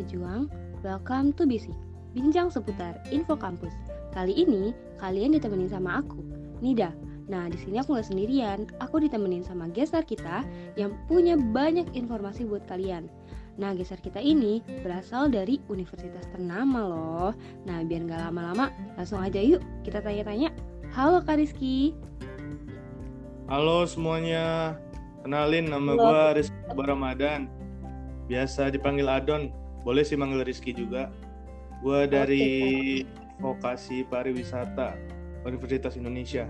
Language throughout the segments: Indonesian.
pejuang, welcome to Bisik, bincang seputar info kampus. Kali ini kalian ditemenin sama aku, Nida. Nah, di sini aku nggak sendirian, aku ditemenin sama geser kita yang punya banyak informasi buat kalian. Nah, geser kita ini berasal dari universitas ternama loh. Nah, biar nggak lama-lama, langsung aja yuk kita tanya-tanya. Halo Kak Rizky. Halo semuanya, kenalin nama gue Rizky Ramadan. Biasa dipanggil Adon, boleh sih manggil Rizky juga. Gue dari vokasi pariwisata Universitas Indonesia.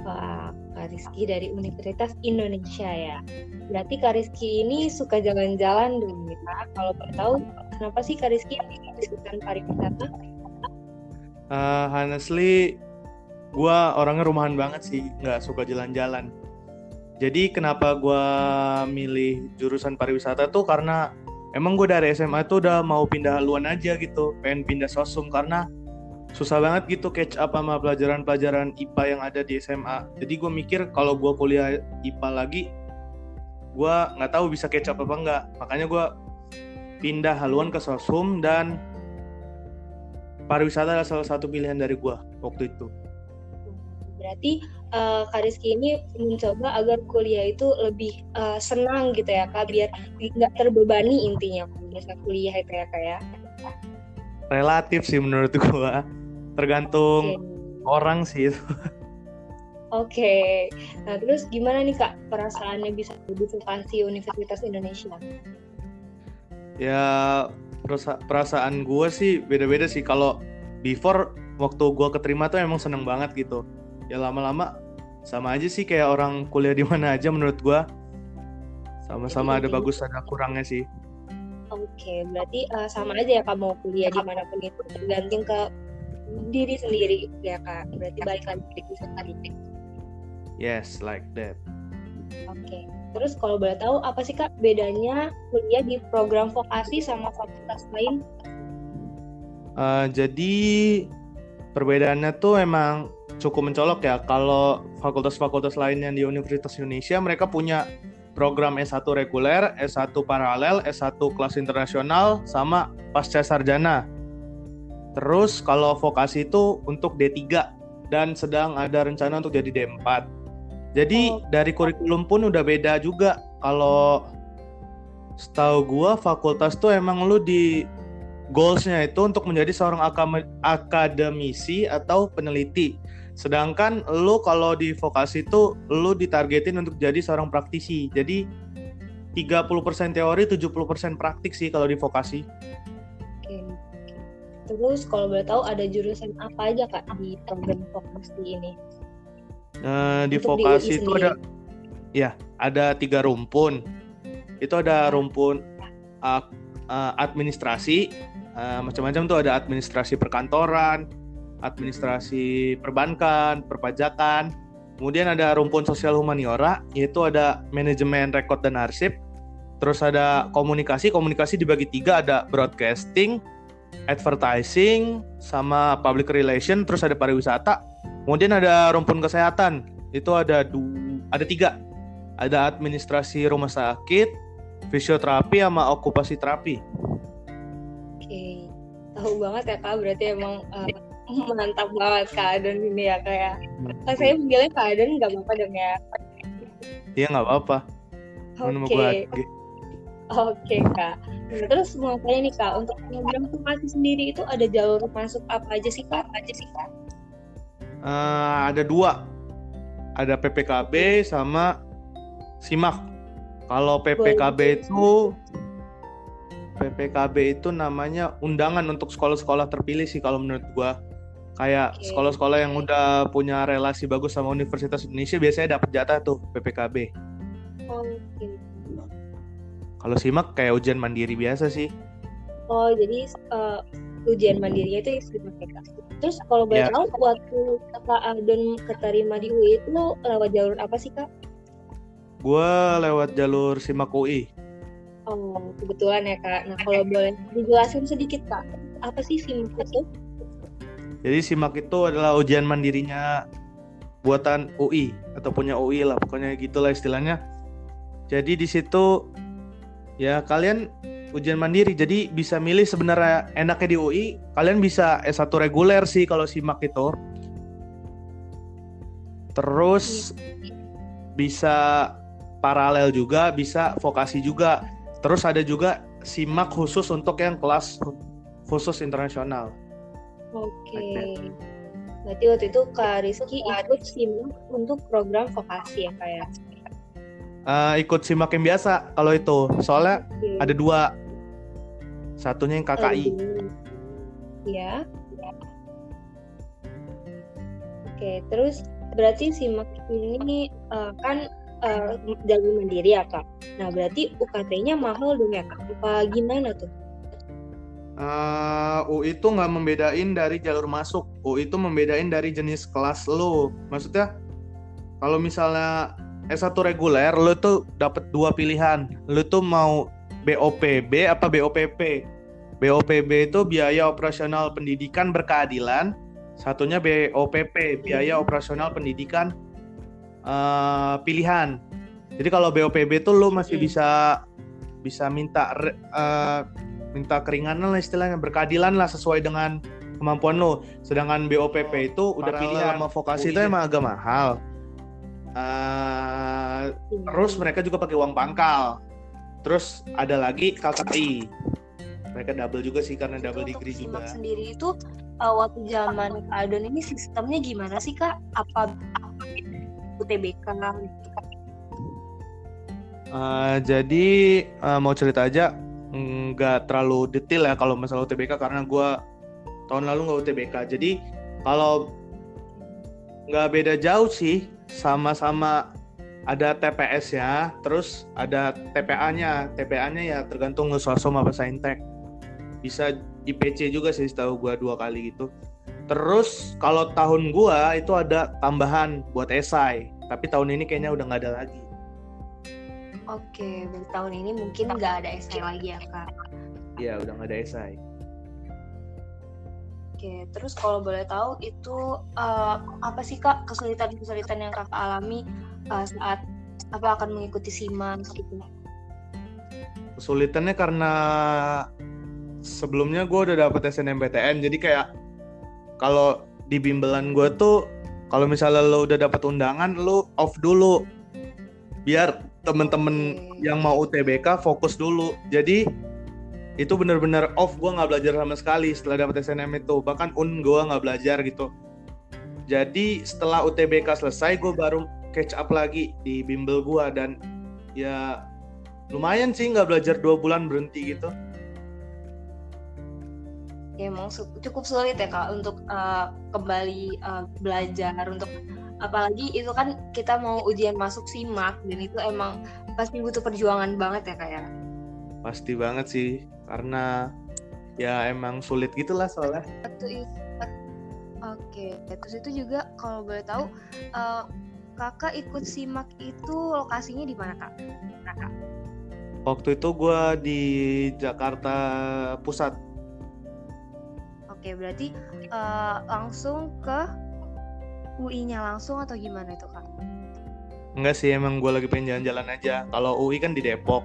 Wah, Kak Rizky dari Universitas Indonesia ya. Berarti Kak Rizky ini suka jalan-jalan dong ya. Kalau boleh tahu, kenapa sih Kak Rizky jurusan pariwisata? Uh, honestly, gue orangnya rumahan banget sih, nggak suka jalan-jalan. Jadi kenapa gue milih jurusan pariwisata tuh karena emang gue dari SMA tuh udah mau pindah haluan aja gitu, pengen pindah sosum karena susah banget gitu catch up sama pelajaran-pelajaran IPA yang ada di SMA. Jadi gue mikir kalau gue kuliah IPA lagi, gue nggak tahu bisa catch up apa enggak. Makanya gue pindah haluan ke sosum dan pariwisata adalah salah satu pilihan dari gue waktu itu. Berarti uh, Kak Rizky ini mencoba agar kuliah itu lebih uh, senang gitu ya Kak, biar nggak terbebani intinya masa kuliah itu ya Kak ya. Relatif sih menurut gua. Tergantung okay. orang sih itu. Oke, okay. nah terus gimana nih kak perasaannya bisa di vokasi Universitas Indonesia? Ya perasa perasaan gue sih beda-beda sih. Kalau before waktu gue keterima tuh emang seneng banget gitu ya lama-lama sama aja sih kayak orang kuliah di mana aja menurut gua sama-sama ada bagus ada kurangnya sih Oke, berarti uh, sama aja ya kamu kuliah di mana pun itu tergantung ke diri sendiri ya kak. Berarti balik lagi ke diri sendiri. Yes, like that. Oke, terus kalau boleh tahu apa sih kak bedanya kuliah di program vokasi sama fakultas lain? Uh, jadi perbedaannya tuh emang cukup mencolok ya. Kalau fakultas-fakultas lainnya di Universitas Indonesia mereka punya program S1 reguler, S1 paralel, S1 kelas internasional, sama pasca sarjana. Terus kalau vokasi itu untuk D3 dan sedang ada rencana untuk jadi D4. Jadi oh. dari kurikulum pun udah beda juga. Kalau setahu gua fakultas tuh emang lu di goalsnya itu untuk menjadi seorang akademisi atau peneliti. Sedangkan lu kalau di vokasi itu lu ditargetin untuk jadi seorang praktisi. Jadi 30% teori, 70% praktik sih kalau di vokasi. Oke. Terus kalau boleh tahu ada jurusan apa aja Kak di program vokasi ini? Nah, di untuk vokasi di itu ada ya, ada tiga rumpun. Itu ada rumpun uh, uh, administrasi, uh, macam-macam tuh ada administrasi perkantoran, administrasi perbankan, perpajakan. Kemudian ada rumpun sosial humaniora, yaitu ada manajemen rekod dan arsip. Terus ada komunikasi, komunikasi dibagi tiga, ada broadcasting, advertising, sama public relation, terus ada pariwisata. Kemudian ada rumpun kesehatan, itu ada du ada tiga. Ada administrasi rumah sakit, fisioterapi, sama okupasi terapi. Oke, tahu banget ya kak, berarti emang uh, mantap banget keadaan ini ya kayak kan saya bilangnya keadaan nggak apa-apa dong ya iya nggak apa-apa oke okay. Oke kak. Nah, terus mau tanya nih kak, untuk program vokasi sendiri itu ada jalur masuk apa aja sih kak? Apa aja sih kak? Uh, ada dua, ada PPKB sama SIMAK. Kalau PPKB Boleh. itu PPKB itu namanya undangan untuk sekolah-sekolah terpilih sih kalau menurut gua kayak okay. sekolah-sekolah yang udah punya relasi bagus sama Universitas Indonesia biasanya dapat jatah tuh PPKB. Oh, okay. Kalau simak kayak ujian mandiri biasa sih. Oh, jadi uh, ujian mandirinya itu SIMAK ya, Terus kalau boleh yeah. tahu waktu Kak Adon keterima di UI itu lewat jalur apa sih Kak? Gue lewat jalur SIMAK UI. Oh, kebetulan ya Kak. Nah, kalau boleh dijelasin sedikit Kak, apa sih SIMAK itu? Jadi SIMAK itu adalah ujian mandirinya buatan UI atau punya UI lah pokoknya gitulah istilahnya. Jadi di situ ya kalian ujian mandiri. Jadi bisa milih sebenarnya enaknya di UI, kalian bisa S1 reguler sih kalau SIMAK itu. Terus bisa paralel juga, bisa vokasi juga. Terus ada juga SIMAK khusus untuk yang kelas khusus internasional. Oke. Berarti waktu itu Kak Rizky ikut SIMAK untuk program vokasi ya kayak? Uh, ikut SIMAK yang biasa kalau itu. Soalnya okay. ada dua. Satunya yang KKI. Ya. Oke, terus berarti SIMAK ini uh, kan uh, jalur mandiri ya kak. Nah berarti UKT-nya mahal dong ya kak? Apa gimana tuh? Uh, UI itu nggak membedain dari jalur masuk. UI itu membedain dari jenis kelas lo. Maksudnya kalau misalnya S1 reguler, lo tuh dapat dua pilihan. Lo tuh mau BOPB apa BOPP. BOPB itu biaya operasional pendidikan berkeadilan. Satunya BOPP, biaya operasional pendidikan uh, pilihan. Jadi kalau BOPB tuh lo masih bisa bisa minta uh, minta keringanan lah istilahnya berkeadilan lah sesuai dengan kemampuan lo sedangkan BOPP oh, itu udah pilihan. sama vokasi itu emang agak mahal. Uh, terus mereka juga pakai uang pangkal. Terus ada lagi KKI mereka double juga sih karena double itu degree juga. sendiri itu uh, waktu zaman Adon ini sistemnya gimana sih kak? Apa, apa UTBK gitu Uh, jadi uh, mau cerita aja nggak terlalu detail ya kalau masalah UTBK karena gue tahun lalu nggak UTBK jadi kalau nggak beda jauh sih sama-sama ada TPS ya terus ada TPA-nya TPA-nya ya tergantung ngesosom apa saintek bisa IPC juga sih setahu gue dua kali gitu. Terus kalau tahun gue itu ada tambahan buat esai tapi tahun ini kayaknya udah nggak ada lagi Oke, berarti tahun ini mungkin nggak ada esai lagi ya kak? Iya, udah nggak ada esai. Oke, terus kalau boleh tahu itu uh, apa sih kak kesulitan-kesulitan yang kakak alami uh, saat apa akan mengikuti siman gitu? Kesulitannya karena sebelumnya gue udah dapet SNMPTN, jadi kayak kalau di bimbelan gue tuh kalau misalnya lo udah dapet undangan, lo off dulu biar temen-temen okay. yang mau UTBK fokus dulu. Jadi itu bener-bener off gue nggak belajar sama sekali setelah dapat SNM itu. Bahkan un gue nggak belajar gitu. Jadi setelah UTBK selesai gue baru catch up lagi di bimbel gue dan ya lumayan sih nggak belajar dua bulan berhenti gitu. Ya emang cukup sulit ya kak untuk uh, kembali uh, belajar untuk apalagi itu kan kita mau ujian masuk simak dan itu emang pasti butuh perjuangan banget ya kayak ya? pasti banget sih karena ya emang sulit gitulah soalnya. Oke terus itu juga kalau boleh tahu uh, kakak ikut simak itu lokasinya di mana kak? Kakak? Waktu itu gue di Jakarta Pusat. Oke berarti uh, langsung ke UI-nya langsung atau gimana itu kak? Enggak sih, emang gue lagi pengen jalan-jalan aja. Kalau UI kan di Depok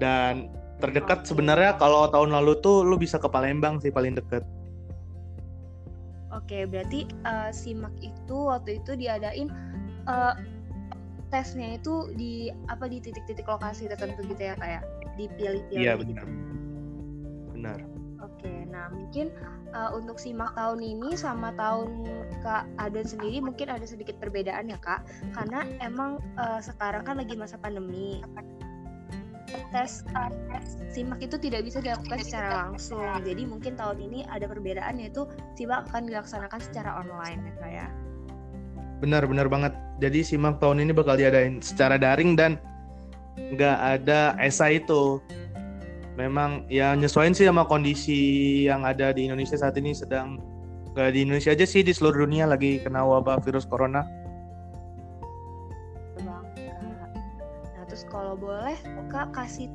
dan terdekat sebenarnya kalau tahun lalu tuh lu bisa ke Palembang sih paling deket. Oke, berarti uh, simak itu waktu itu diadain uh, tesnya itu di apa di titik-titik lokasi tertentu gitu ya kayak dipilih-pilih. Iya gitu. benar. Oke, nah mungkin uh, untuk simak tahun ini sama tahun Kak Adon sendiri mungkin ada sedikit perbedaan ya Kak, karena emang uh, sekarang kan lagi masa pandemi. Tes, uh, tes simak itu tidak bisa dilakukan secara langsung, jadi mungkin tahun ini ada perbedaan yaitu simak akan dilaksanakan secara online ya Kak ya. Benar, benar banget. Jadi simak tahun ini bakal diadain secara daring dan nggak ada esai itu memang ya nyesuaiin sih sama kondisi yang ada di Indonesia saat ini sedang gak di Indonesia aja sih di seluruh dunia lagi kena wabah virus corona. Nah terus kalau boleh kak kasih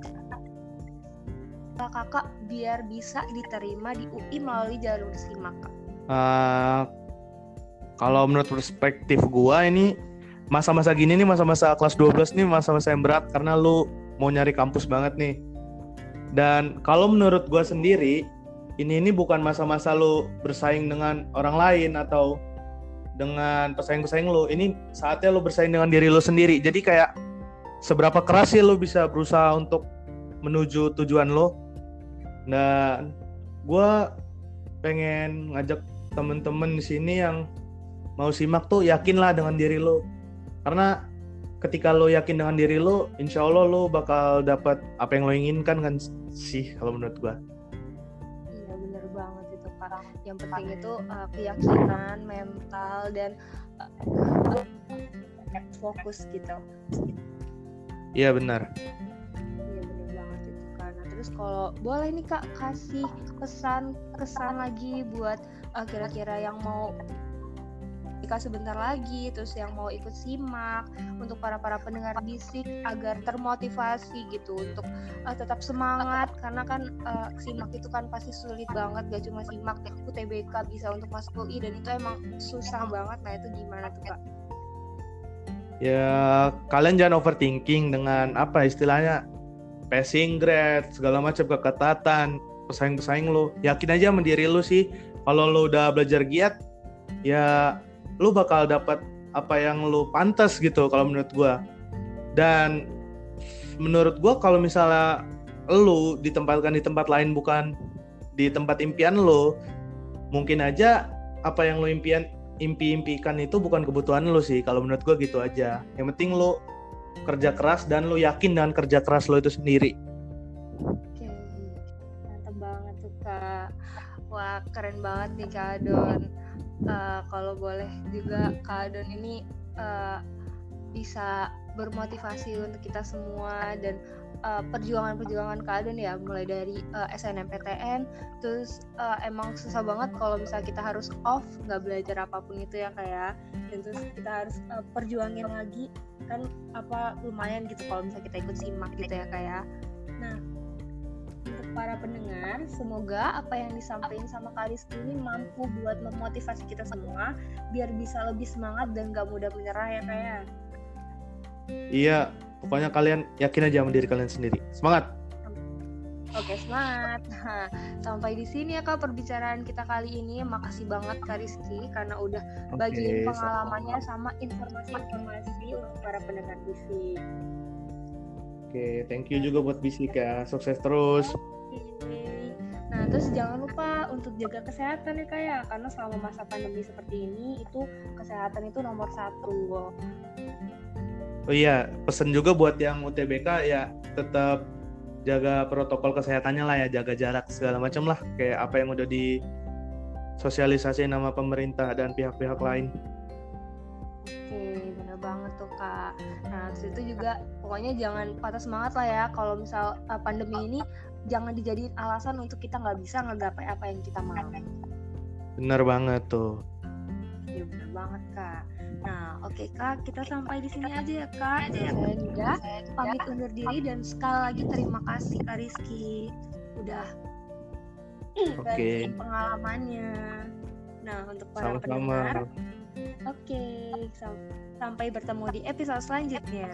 kakak biar bisa diterima di UI melalui jalur simak kak. Uh, kalau menurut perspektif gua ini masa-masa gini nih masa-masa kelas 12 nih masa-masa yang berat karena lu mau nyari kampus banget nih Dan kalau menurut gue sendiri, ini ini bukan masa-masa lo bersaing dengan orang lain atau dengan pesaing-pesaing lo. Ini saatnya lo bersaing dengan diri lo sendiri. Jadi kayak seberapa keras sih lo bisa berusaha untuk menuju tujuan lo. Dan gue pengen ngajak temen-temen di sini yang mau simak tuh yakinlah dengan diri lo. Karena ketika lo yakin dengan diri lo, insya Allah lo bakal dapat apa yang lo inginkan kan sih kalau menurut gue yang penting itu uh, keyakinan mental dan uh, fokus gitu. Iya benar. Iya benar banget itu karena. Terus kalau boleh nih kak kasih pesan kesan lagi buat uh, kira-kira yang mau nikah sebentar lagi terus yang mau ikut simak untuk para para pendengar bisik agar termotivasi gitu untuk uh, tetap semangat. Karena kan uh, simak itu kan pasti sulit banget gak cuma simak UTBK bisa untuk masuk UI dan itu emang susah banget. Nah itu gimana tuh kak? Ya kalian jangan overthinking dengan apa istilahnya passing grade segala macam keketatan pesaing-pesaing lo yakin aja mendiri lo sih. Kalau lo udah belajar giat ya lu bakal dapat apa yang lu pantas gitu kalau menurut gue dan menurut gue kalau misalnya lu ditempatkan di tempat lain bukan di tempat impian lu mungkin aja apa yang lu impian impi-impikan itu bukan kebutuhan lu sih. Kalau menurut gue gitu aja. Yang penting lu kerja keras dan lu yakin dengan kerja keras lu itu sendiri. Oke mantap banget tuh kak. Wah keren banget nih kak Don uh, kalau boleh juga Kak Adon ini uh, bisa bermotivasi untuk kita semua dan uh, perjuangan-perjuangan Kak Adon ya mulai dari uh, SNMPTN terus uh, emang susah banget kalau misalnya kita harus off nggak belajar apa pun itu ya kayak ya. dan terus kita harus uh, perjuangin lagi kan apa lumayan gitu kalau misalnya kita ikut simak gitu ya kayak ya. nah para pendengar, semoga apa yang disampaikan sama Karis ini mampu buat memotivasi kita semua biar bisa lebih semangat dan gak mudah menyerah ya kayak. Ya. Iya, pokoknya kalian yakin aja sama diri kalian sendiri. Semangat. Oke, semangat. Nah, sampai di sini ya Kak perbicaraan kita kali ini. Makasih banget Kak Rizky karena udah bagiin pengalamannya sama informasi-informasi untuk para pendengar Bisik. Oke, thank you juga buat Bisik ya. Sukses terus. Nah, terus jangan lupa untuk jaga kesehatan ya kak ya, karena selama masa pandemi seperti ini itu kesehatan itu nomor satu. Oh iya, pesen juga buat yang UTBK ya tetap jaga protokol kesehatannya lah ya, jaga jarak segala macam lah, kayak apa yang udah di sosialisasi nama pemerintah dan pihak-pihak lain. Oke, bener banget tuh kak. Nah, terus itu juga pokoknya jangan patah semangat lah ya kalau misal uh, pandemi ini jangan dijadiin alasan untuk kita nggak bisa ngegapai apa yang kita mau. Bener banget tuh. Iya bener banget kak. Nah oke okay, kak kita sampai di sini aja ya kak. Dan saya juga pamit undur diri dan sekali lagi terima kasih kak Rizky udah okay. pengalamannya. Nah untuk para Sama-sama. pendengar, oke okay, sampai bertemu di episode selanjutnya.